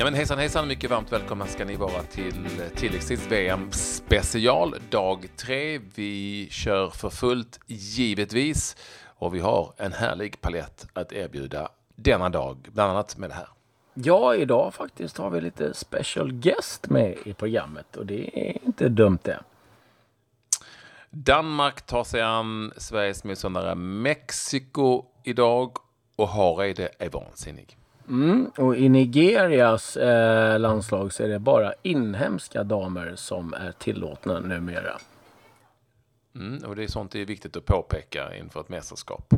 Ja men hejsan hejsan, mycket varmt välkomna ska ni vara till tilläggstids VM special dag 3. Vi kör för fullt givetvis och vi har en härlig palett att erbjuda denna dag, bland annat med det här. Ja, idag faktiskt har vi lite special guest med i programmet och det är inte dumt det. Danmark tar sig an Sveriges motståndare Mexiko idag och Hareide är vansinnig. Mm, och i Nigerias eh, landslag så är det bara inhemska damer som är tillåtna numera. Mm, och det är sånt det är viktigt att påpeka inför ett mästerskap.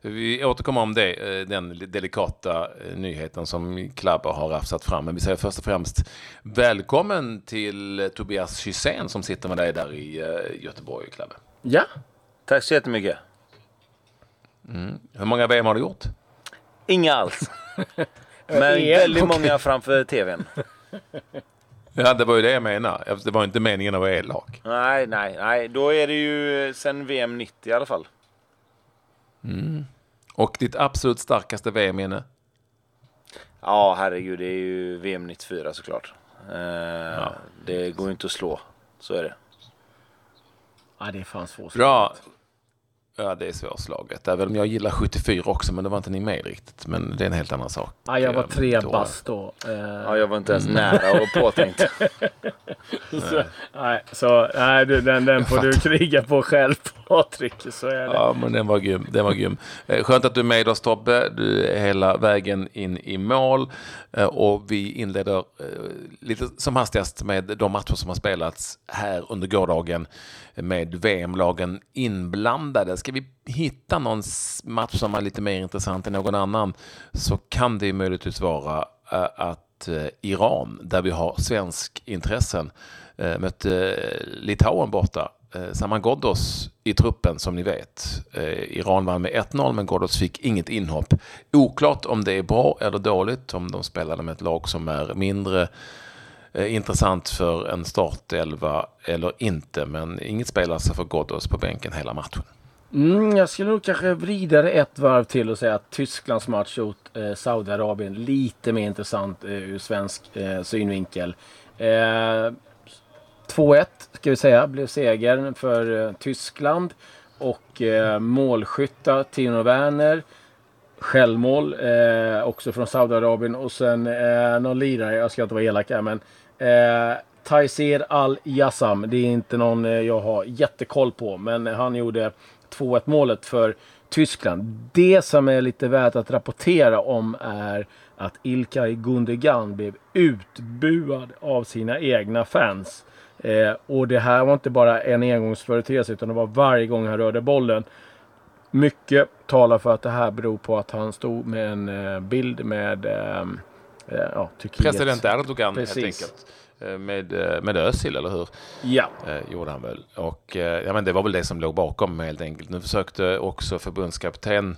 Vi återkommer om det, eh, den delikata eh, nyheten som Klabber har rafsat fram. Men vi säger först och främst välkommen till Tobias Hysén som sitter med dig där i eh, Göteborg, Klabbe. Ja. Tack så jättemycket. Mm. Hur många VM har du gjort? Inga alls. Men väldigt många framför tvn. Ja, det var ju det jag menade. Det var inte meningen att vara elak. Nej, nej, nej. Då är det ju sen VM 90 i alla fall. Mm. Och ditt absolut starkaste VM-minne? Ja, herregud. Det är ju VM 94 såklart. Eh, ja. Det går ju inte att slå. Så är det. Ja, det är fan svårt. Bra. Ja, det är svårslaget. Även om jag gillar 74 också, men det var inte ni med riktigt. Men det är en helt annan sak. Ja, jag var tre då... bast då. Ja, jag var inte ens mm. nära och påtänkt. så, nej, så nej, du, den, den får du kriga på själv Patrik. Så är det. Ja, men den var grym. Den var grym. Eh, skönt att du är med oss Tobbe. Du är hela vägen in i mål. Eh, och vi inleder eh, lite som hastigast med de matcher som har spelats här under gårdagen med VM-lagen inblandade. Ska vi hitta någon match som är lite mer intressant än någon annan så kan det möjligtvis vara att Iran, där vi har svensk intressen, mötte Litauen borta eh, Saman Ghoddos i truppen som ni vet. Iran vann med 1-0 men Ghoddos fick inget inhopp. Oklart om det är bra eller dåligt, om de spelade med ett lag som är mindre Eh, intressant för en startelva eller inte. Men inget spelar alltså sig för Ghoddos på bänken hela matchen. Mm, jag skulle nog kanske vrida det ett varv till och säga att Tysklands match mot eh, Saudiarabien lite mer intressant eh, ur svensk eh, synvinkel. Eh, 2-1 ska vi säga blev segern för eh, Tyskland. Och eh, målskytta Tino Werner. Självmål eh, också från Saudiarabien och sen eh, någon lirare, jag ska inte vara elak här men eh, Taizir Al-Yassam. Det är inte någon eh, jag har jättekoll på men han gjorde 2-1 målet för Tyskland. Det som är lite värt att rapportera om är att Ilkay Gundogan blev utbuad av sina egna fans. Eh, och det här var inte bara en engångsföreteelse utan det var varje gång han rörde bollen. Mycket talar för att det här beror på att han stod med en eh, bild med eh, ja, Turkiet. President Erdogan Precis. helt enkelt. Eh, med, eh, med Özil, eller hur? Ja. Eh, gjorde han väl. Och ja, men det var väl det som låg bakom helt enkelt. Nu försökte också förbundskapten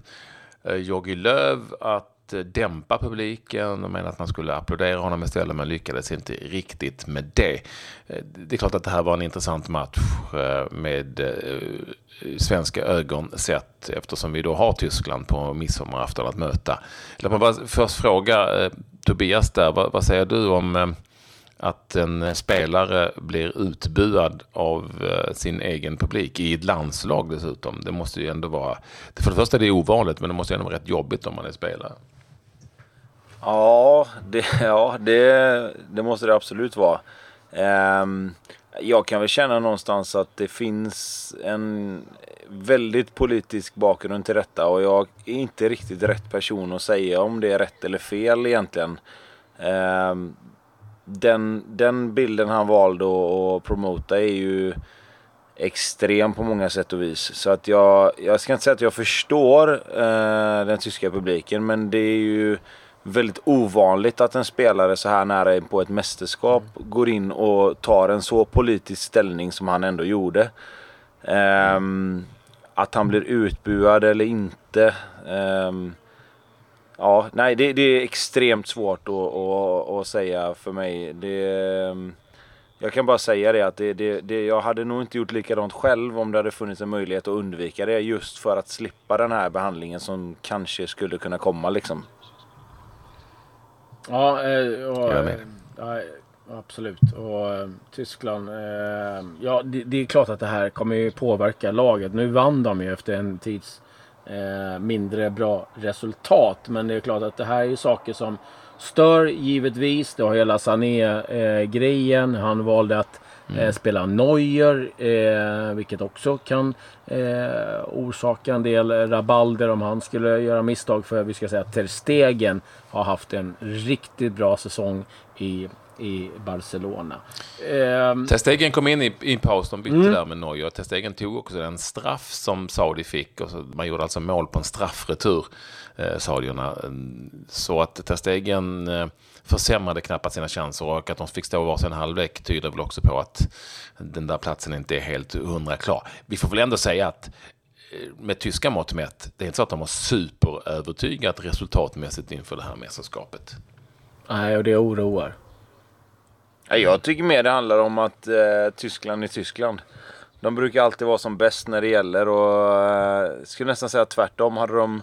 eh, Jogi Löw att Eh, dämpa publiken och menade att man skulle applådera honom istället men lyckades inte riktigt med det. Eh, det är klart att det här var en intressant match eh, med svenska ögon sett eftersom vi då har Tyskland på midsommarafton att möta. Låt mig bara först fråga Tobias där, vad, vad säger du om att en spelare blir utbuad av sin egen publik i ett landslag dessutom. Det måste ju ändå vara, för det första är det ovanligt men det måste ju ändå vara rätt jobbigt om man är spelare. Ja, det, ja det, det måste det absolut vara. Um, jag kan väl känna någonstans att det finns en väldigt politisk bakgrund till detta och jag är inte riktigt rätt person att säga om det är rätt eller fel egentligen. Um, den, den bilden han valde att promota är ju extrem på många sätt och vis. Så att jag, jag ska inte säga att jag förstår uh, den tyska publiken men det är ju väldigt ovanligt att en spelare så här nära in på ett mästerskap går in och tar en så politisk ställning som han ändå gjorde. Um, att han blir utbuad eller inte. Um, ja, nej, det, det, är extremt svårt att, att, att säga för mig. Det, um, jag kan bara säga det att det, det, det, jag hade nog inte gjort likadant själv om det hade funnits en möjlighet att undvika det just för att slippa den här behandlingen som kanske skulle kunna komma liksom. Ja, eh, och, Jag med. ja, absolut. Och eh, Tyskland. Eh, ja, det, det är klart att det här kommer ju påverka laget. Nu vann de ju efter en tids eh, mindre bra resultat. Men det är klart att det här är ju saker som stör givetvis. Det har hela Sané-grejen. Han valde att eh, spela Neuer, eh, vilket också kan eh, orsaka en del rabalder om han skulle göra misstag. För vi ska säga att Ter Stegen har haft en riktigt bra säsong i i Barcelona. Eh, Testegen kom in i, i en paus, de bytte Mm. där med Neuer. Testegen tog också den straff som Saudi fick. Och så, man gjorde alltså mål på en straffretur, eh, saudierna. Så att Testegen eh, försämrade knappast sina chanser och att de fick stå varsin halvlek tyder väl också på att den där platsen inte är helt hundra klar. Vi får väl ändå säga att eh, med tyska mått mätt, det är inte så att de har superövertygat resultatmässigt inför det här mästerskapet. nej, och det oroar. Ja, jag tycker mer det handlar om att eh, Tyskland är Tyskland. De brukar alltid vara som bäst när det gäller och eh, skulle nästan säga tvärtom. Hade de,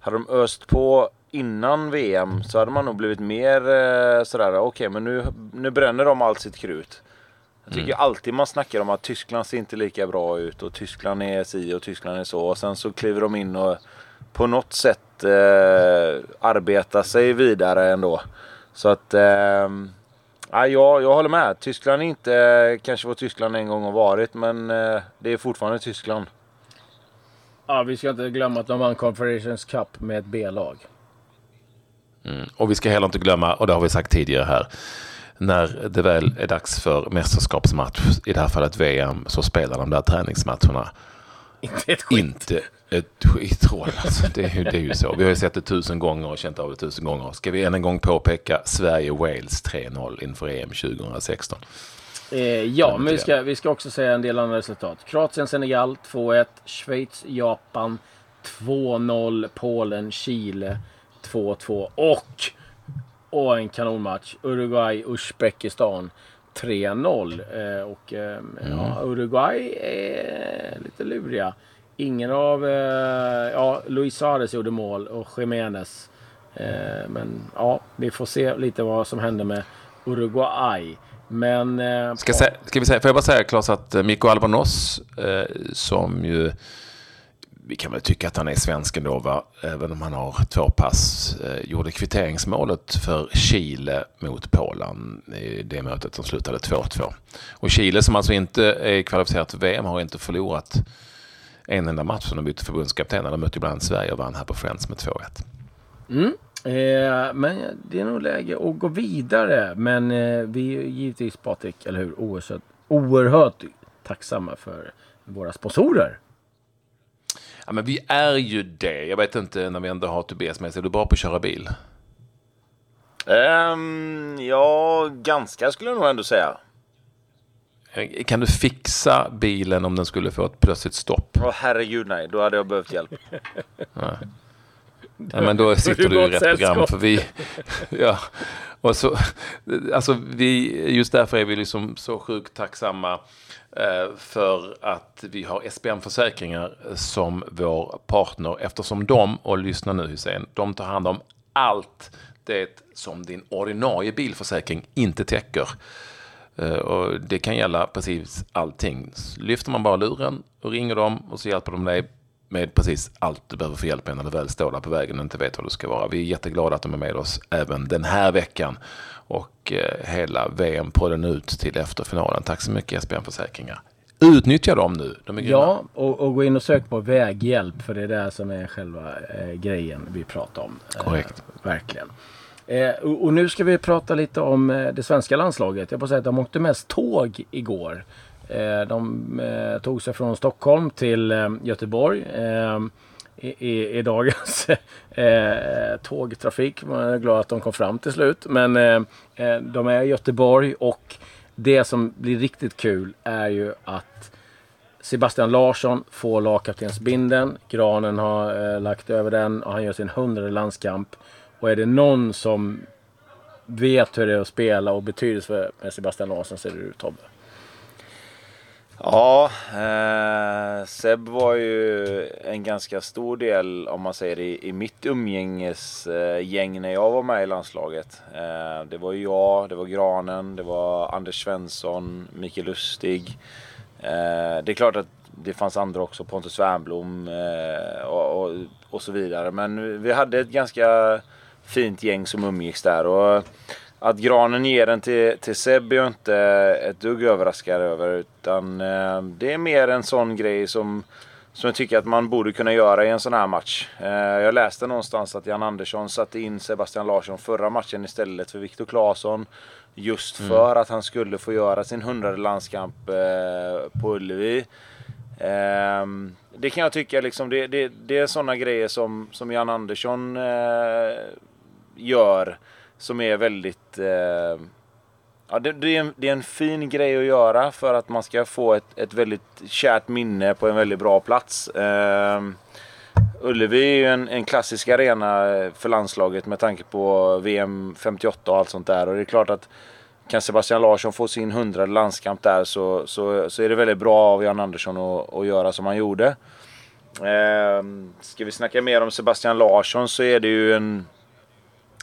hade de öst på innan VM så hade man nog blivit mer eh, sådär, okej men nu, nu bränner de allt sitt krut. Jag tycker alltid man snackar om att Tyskland ser inte lika bra ut och Tyskland är si och Tyskland är så. Och sen så kliver de in och på något sätt eh, arbetar sig vidare ändå. Så att eh, Ja, jag, jag håller med. Tyskland är inte eh, kanske vad Tyskland en gång har varit, men eh, det är fortfarande Tyskland. Ja, vi ska inte glömma att de vann Confederations Cup med ett B-lag. Mm. Och vi ska heller inte glömma, och det har vi sagt tidigare här, när det väl är dags för mästerskapsmatch, i det här fallet VM, så spelar de där träningsmatcherna Inte ett skit. inte ett skitroll. Alltså. Det, är ju, det är ju så. Vi har ju sett det tusen gånger och känt av det tusen gånger. Ska vi än en gång påpeka Sverige-Wales 3-0 inför EM 2016? Eh, ja, men vi ska, vi ska också säga en del andra resultat. Kroatien-Senegal 2-1. Schweiz-Japan 2-0. Polen-Chile 2-2. Och, och en kanonmatch. Uruguay-Uzbekistan 3-0. Eh, och eh, ja, Uruguay är lite luriga. Ingen av... Eh, ja, Luis Suarez gjorde mål och Jiménez. Eh, men ja, vi får se lite vad som händer med Uruguay. Men... Ska, sä- ska vi säga, får jag bara säga Claes att Mikko Albonos, eh, som ju vi kan väl tycka att han är svensk ändå, va? även om han har två pass, eh, gjorde kvitteringsmålet för Chile mot Polen i det mötet som slutade 2-2. Och Chile som alltså inte är kvalificerat till VM har inte förlorat en enda match som de bytte förbundskapten. De mötte ibland Sverige och vann här på Friends med 2-1. Mm. Eh, men det är nog läge att gå vidare. Men eh, vi är givetvis Patrik, eller hur, oerhört, oerhört tacksamma för våra sponsorer. Ja, men vi är ju det. Jag vet inte när vi ändå har Tobias med sig. Är du bra på att köra bil? Ehm, ja, ganska skulle jag nog ändå säga. Eh, Kan du fixa bilen om den skulle få ett plötsligt stopp? Åh herregud nej, då hade jag behövt hjälp. Ja, men då sitter du i rätt program. För vi, ja, och så, alltså vi, just därför är vi liksom så sjukt tacksamma eh, för att vi har SPM Försäkringar som vår partner eftersom de, och lyssna nu Hussein, de tar hand om allt det som din ordinarie bilförsäkring inte täcker. Eh, Och det kan gälla precis allting. Lyfter man bara luren och ringer dem och så hjälper de dig med precis allt du behöver få hjälp med när du väl står där på vägen och inte vet vad du ska vara. Vi är jätteglada att de är med oss även den här veckan och eh, hela VM-podden ut till efterfinalen. Tack så mycket SPN Försäkringar. Utnyttja dem nu, de är grymma. Ja, och, och gå in och sök på väghjälp. För det är det som är själva eh, grejen vi pratar om. Eh, Korrekt. verkligen. Eh, och, och nu ska vi prata lite om eh, det svenska landslaget. Jag får säga att de åkte mest tåg igår. Eh, de eh, tog sig från Stockholm till eh, Göteborg. I, i, dagens eh, tågtrafik. Man är glad att de kom fram till slut. Men eh, de är i Göteborg och det som blir riktigt kul är ju att Sebastian Larsson får lagkaptensbindeln. Granen har eh, lagt över den och han gör sin hundrade landskamp. Och är det någon som vet hur det är att spela och betydelse för Sebastian Larsson så är det du Tobbe. Ja, eh, Seb var ju en ganska stor del om man säger i, i mitt umgängesgäng eh, när jag var med i landslaget. Eh, det var ju jag, det var Granen, det var Anders Svensson, Mikael Lustig. Eh, det är klart att det fanns andra också, Pontus Wernbloom eh, och, och, och, så vidare. Men vi hade ett ganska fint gäng som umgicks där. Och, att Granen ger den till, till Seb är jag inte ett dugg överraskad över. Utan eh, det är mer en sån grej som, som jag tycker att man borde kunna göra i en sån här match. Eh, jag läste någonstans att Jan Andersson satte in Sebastian Larsson förra matchen istället för Viktor Claesson. Just mm. för att han skulle få göra sin hundrade landskamp eh, på Ullevi. Ehm, det kan jag tycka liksom, det, det, det är sådana grejer som, som Jan Andersson eh, gör som är väldigt... Eh, ja, det, det, är en, det är en fin grej att göra för att man ska få ett, ett väldigt kärt minne på en väldigt bra plats. Eh, Ullevi är ju en, en klassisk arena för landslaget med tanke på VM 58 och allt sånt där. Och det är klart att kan Sebastian Larsson få sin hundrade landskamp där så, så, så är det väldigt bra av Jan Andersson att, att göra som han gjorde. Eh, ska vi snacka mer om Sebastian Larsson så är det ju en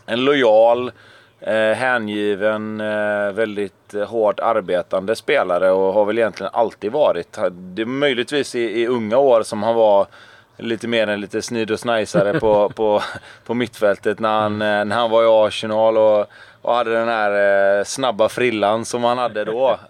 en lojal, eh, hängiven, eh, väldigt hårt arbetande spelare och har väl egentligen alltid varit. Det är möjligtvis i, i unga år som han var lite mer än lite snyd och snajsare på, på, på mittfältet när han, eh, när han var i Arsenal och, och hade den här eh, snabba frillan som han hade då.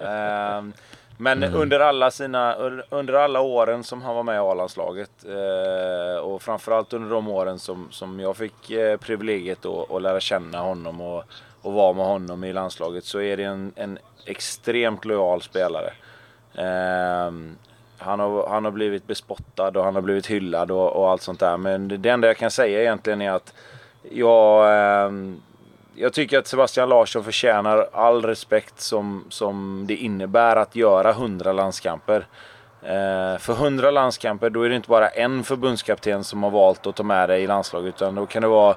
Men mm. under, alla sina, under alla åren som han var med i A-landslaget eh, och framförallt under de åren som, som jag fick eh, privilegiet att, att lära känna honom och, och vara med honom i landslaget så är det en, en extremt lojal spelare. Eh, han, har, han har blivit bespottad och han har blivit hyllad och, och allt sånt där. Men det, det enda jag kan säga egentligen är att jag eh, jag tycker att Sebastian Larsson förtjänar all respekt som, som det innebär att göra 100 landskamper. Eh, för 100 landskamper då är det inte bara en förbundskapten som har valt att ta med dig i landslaget utan då kan det vara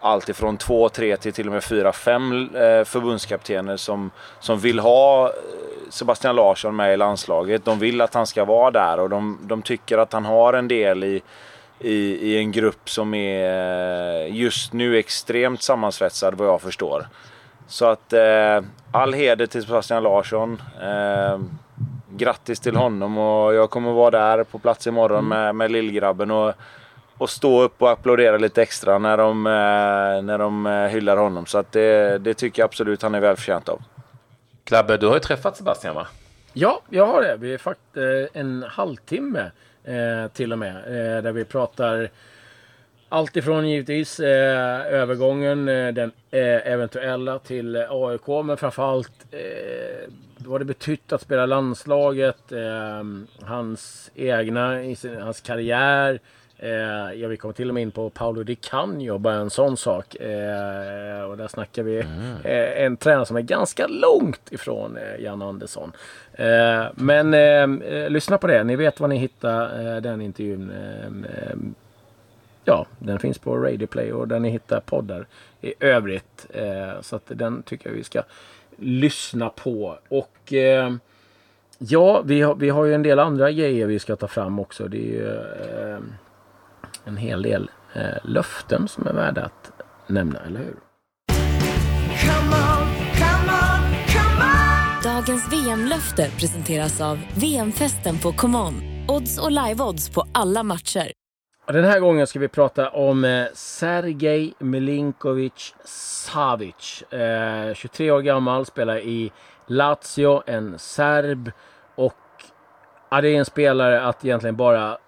allt ifrån 2, 3 till till och med 4, 5 eh, förbundskaptener som, som vill ha eh, Sebastian Larsson med i landslaget. De vill att han ska vara där och de, de tycker att han har en del i i, i en grupp som är eh, just nu extremt sammansvetsad vad jag förstår. Så att eh, all heder till Sebastian Larsson. Eh, grattis till honom och jag kommer vara där på plats imorgon mm. med, med lillgrabben och, och stå upp och applådera lite extra när de, eh, när de eh, hyllar honom. Så att det, det tycker jag absolut han är välförtjänt av. Klabbe, du har ju träffat Sebastian va? Ja, jag har det. Vi är faktiskt eh, en halvtimme eh, till och med. Eh, där vi pratar allt ifrån givetvis eh, övergången, eh, den eh, eventuella till eh, AIK, men framförallt eh, vad det betytt att spela landslaget, eh, hans egna, hans karriär, Eh, ja, vi kommer till och med in på Paolo Di Canio, bara en sån sak. Eh, och där snackar vi mm. eh, en tränare som är ganska långt ifrån eh, Jan Andersson. Eh, men eh, lyssna på det, ni vet var ni hittar den intervjun. ja, den finns på Radio Play och där ni hittar poddar i övrigt. så att den tycker jag vi ska lyssna på. Och ja, vi har, vi har ju en del andra grejer vi ska ta fram också. Det är ju en hel del eh, löften som är värda att nämna, eller hur? Dagens VM-löfte presenteras av VM-festen på ComeOn. Odds och live-odds på alla matcher. Den här gången ska vi prata om eh, Sergej Milinkovic Savic. Eh, 23 år gammal, spelar i Lazio, en serb. Ja, det är en spelare att egentligen bara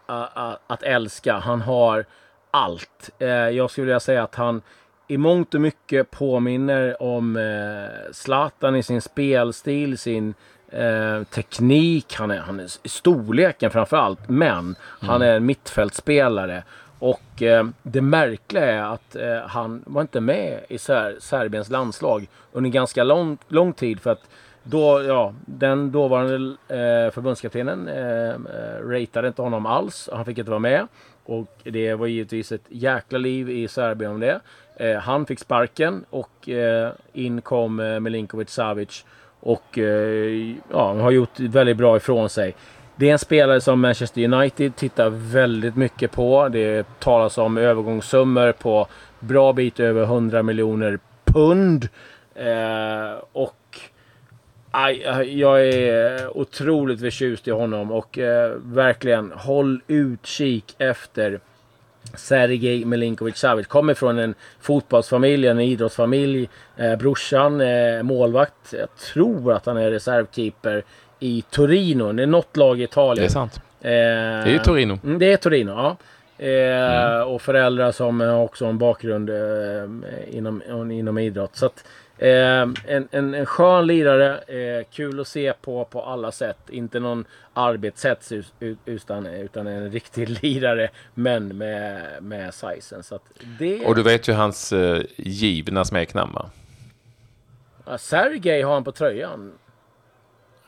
att älska. Han har allt. Eh, jag skulle vilja säga att han i mångt och mycket påminner om eh, Zlatan i sin spelstil, sin eh, teknik. Han är, han är storleken framför allt, men mm. han är en mittfältspelare. Och eh, det märkliga är att eh, han var inte med i Ser Serbiens landslag under ganska lång, lång tid. För att då, ja, den dåvarande eh, förbundskaptenen eh, eh, ratade inte honom alls. Han fick inte vara med. Och det var givetvis ett jäkla liv i Serbien om det. Eh, han fick sparken och eh, in kom eh, Milinkovic Savic. Och eh, ja, har gjort väldigt bra ifrån sig. Det är en spelare som Manchester United tittar väldigt mycket på. Det talas om övergångssummor på bra bit över 100 miljoner pund. Eh, och jag är otroligt förtjust i honom och eh, verkligen håll utkik efter Sergej Milinkovic Savic. Kommer från en fotbollsfamilj, en idrottsfamilj. Eh, brorsan är målvakt. Jag tror att han är reservkeeper i Torino. Det är något lag i Italien. Det är sant. Eh, Det är Torino. Mm, det är Torino, ja. Eh, Och föräldrar som har också en bakgrund eh, inom, inom idrott. Så att, eh, en, en, en skön lirare, eh, kul att se på på alla sätt. Inte någon arbetshets ut- ut- utan, utan en riktig lirare, men med, med sizen. Så det, Och du vet ju hans eh, givna smeknamn va? ja, Sergej har han på tröjan.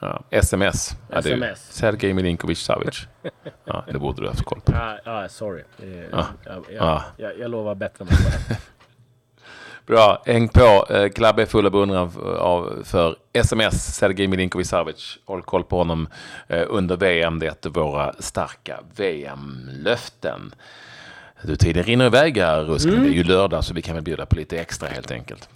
Ja, SMS. Ja, SMS. Sergej Milinkovic Savic. Ja, det borde du ha haft koll på. Ja, ja sorry. Eh, Ja. Jag, jag, Ja. jag, jag lovar bättre det. Bra, häng på. Eh, Klabbe är full av beundran för SMS, Sergej Milinkovic Savic. Håll koll på honom eh, under VM. Det är ett av våra starka VM-löften. Du, tiden rinner iväg här, Rusk. men Det är ju lördag, så vi kan väl bjuda på lite extra helt enkelt.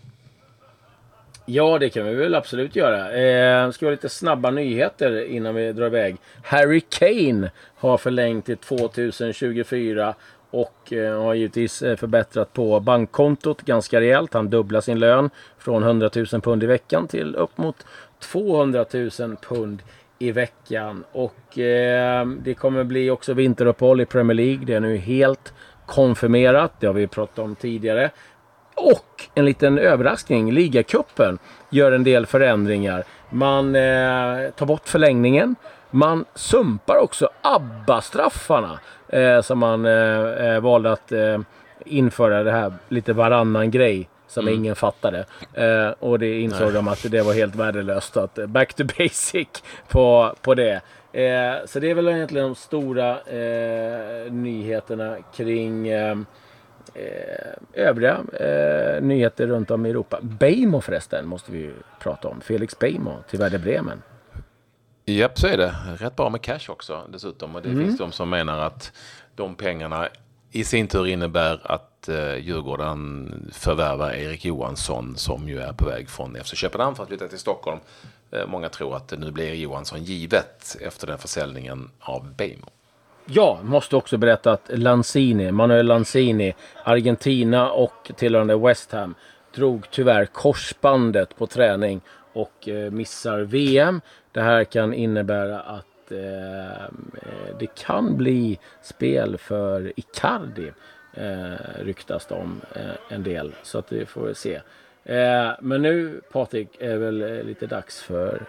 Ja, det kan vi väl absolut göra. Eh, ska vi ha lite snabba nyheter innan vi drar iväg. Harry Kane har förlängt till 2024 och eh, har givetvis eh, förbättrat på bankkontot ganska rejält. Han dubblar sin lön från 100 000 pund i veckan till upp mot 200 000 pund i veckan. Och eh, det kommer bli också vinteruppehåll i Premier League. Det är nu helt konfirmerat. Det har vi pratat om tidigare. Och en liten överraskning. Ligacupen gör en del förändringar. Man eh, tar bort förlängningen. Man sumpar också ABBA-straffarna. Eh, som man eh, eh, valde att eh, införa det här lite varannan grej. Som ingen fattade. Eh, och det insåg de att det var helt värdelöst. Att eh, back to basic på, på det. Eh, så det är väl egentligen de stora eh, nyheterna kring eh, övriga nyheter runt om i Europa. Beijmo förresten måste vi ju prata om. Felix Beijmo till Werder Bremen. Japp, så är det. Rätt bra med cash också dessutom. Och det finns de som menar att de pengarna i sin tur innebär att eh, Djurgården förvärvar Erik Johansson som ju är på väg från FC Köpenhamn för att flytta till Stockholm. Eh, många tror att nu blir Johansson givet efter den försäljningen av Beijmo. Ja, måste också berätta att Lanzini, Manuel Lanzini, Argentina och tillhörande West Ham drog tyvärr korsbandet på träning och eh, missar VM. Det här kan innebära att eh, eh, det kan bli spel för Icardi. Eh, ryktas det om eh, en del, så att det får vi se. Eh, men nu Patrik är väl eh, lite dags för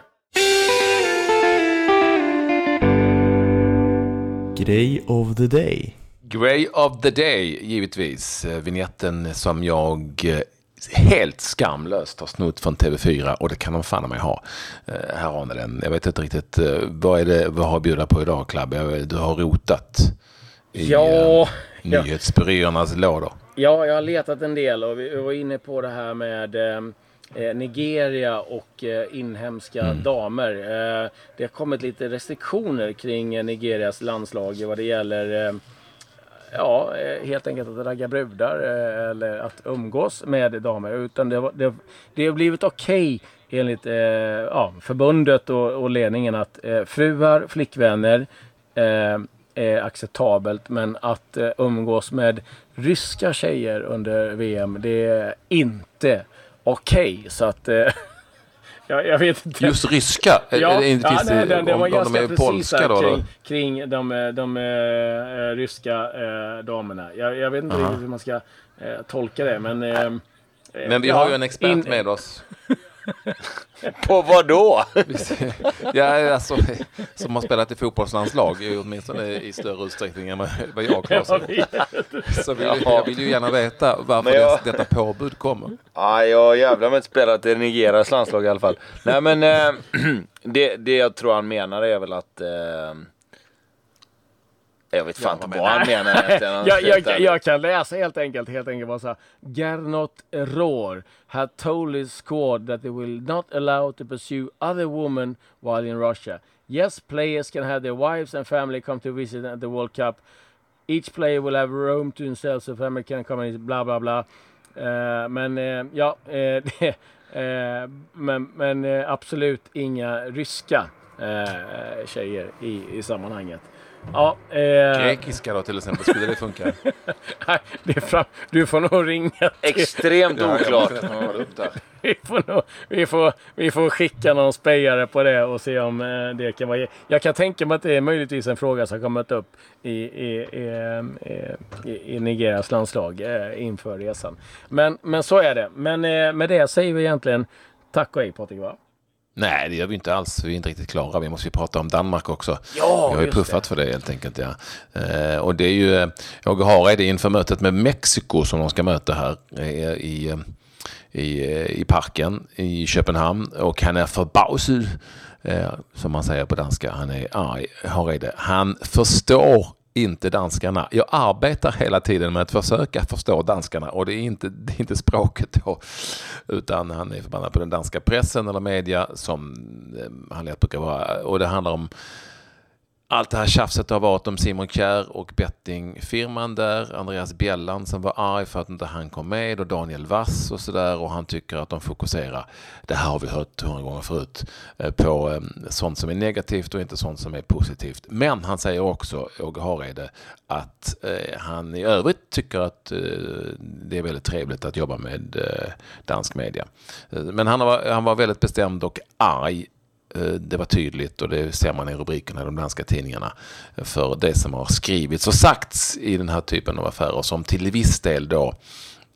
Grej of the day. Grey of the Day, givetvis. Vignetten som jag helt skamlöst har snott från TV4 och det kan de fan mig ha. Eh, här har ni den. Jag vet inte riktigt eh, vad är det vad har att bjuda på idag? Jag- Du har rotat i Ja, eh, ja. nyhetsbyråernas lådor. Ja, jag har letat en del och vi var inne på det här med eh, eh, Nigeria och eh, inhemska damer. Eh, det har kommit lite restriktioner kring Nigerias landslag vad det gäller Ja, eh, helt enkelt att ragga brudar eh, eller att umgås med damer. Utan det, var- det, det har blivit okej enligt eh, ja, förbundet och, och ledningen att eh, fruar, flickvänner eh, är acceptabelt. Men att eh, umgås med ryska tjejer under VM, det är inte okej. Så att... Eh, Eh, jag, vet inte. Just ryska? Ja, ja nej, den, den om- var om de ganska är polska då? kring, kring de, de eh, ryska eh, damerna. Jag, jag vet inte riktigt hur man ska tolka det, men... Men vi ja, har ju en expert in- med oss. På vad då? Ja, alltså, som har spelat i fotbollslandslag, ju åtminstone i större utsträckning än vad jag vi- Så vill, jag vill ju gärna veta varför jag- det- detta påbud kommer. Ja, jag jävlar med inte spelat i Nigerias landslag i alla fall. Nej men eh, det, det jag tror han menar är väl att eh, Jag vet fan inte vad han menar egentligen. Jag, jag, jag kan läsa helt enkelt. Helt enkelt bara så här. Gernot Rohr had told his squad that they will not allow to pursue other women while in Russia. Yes, players can have their wives and family come to visit at the World Cup. Each player will have room to themselves so family can come in, bla bla bla. Eh, men eh, ja, eh, men, men absolut inga ryska eh, tjejer i, i sammanhanget. Ja, eh, Grekiska då till exempel, skulle det funka? Nej, det är fram, du får nog ringa till, Extremt oklart. vi, får nog, vi, får, vi får skicka någon spejare på det och se om eh, det kan vara... Jag kan tänka mig att det är möjligtvis en fråga som kommit upp i, i, i, eh, i, i Nigerias landslag eh, inför resan. Men, men så är det. Men eh, med det säger vi egentligen tack och hej Patrik va? Nej, det gör vi inte alls. Vi är inte riktigt klara. Vi måste ju prata om Danmark också. Ja, vi har ju puffat för det helt enkelt. Ja. Eh, och det är ju eh, Åge Hareide inför mötet med Mexiko som de ska möta här eh, i, i, i parken i Köpenhamn. Och han är förbauset, eh, som man säger på danska. Han är arg, Hareide. Han förstår inte danskarna. Jag arbetar hela tiden med att försöka förstå danskarna och det är inte, det är inte språket då. Utan han är förbannad på den danska pressen eller media som eh, han lätt brukar vara. Och det handlar om allt det här tjafset har varit om Simon Kjär och bettingfirman där. Andreas Bjellan som var arg för att inte han kom med och Daniel Wass och sådär. Och han tycker att de fokuserar, det här har vi hört hundra gånger förut, eh, på eh, sånt som är negativt och inte sånt som är positivt. Men han säger också, Åge Hareide, att eh, han i övrigt tycker att det är väldigt trevligt att jobba med dansk media. Men han var, han var väldigt bestämd och arg det var tydligt och det ser man i rubrikerna i de danska tidningarna för det som har skrivits och sagts i den här typen av affärer som till viss del då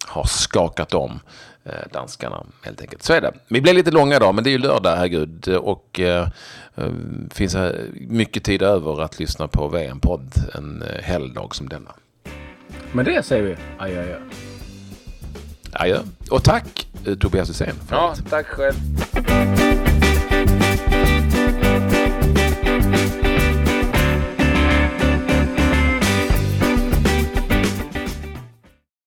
har skakat om eh, danskarna helt enkelt. Så är det. Vi blev lite långa idag men det är ju lördag, herregud. Och eh, eh, finns eh, mycket tid över att lyssna på VM-podd en eh, helgdag som denna. Men det säger vi adjö. adjö. Adjö. Och tack eh, Tobias Hysén. Ja, tack själv.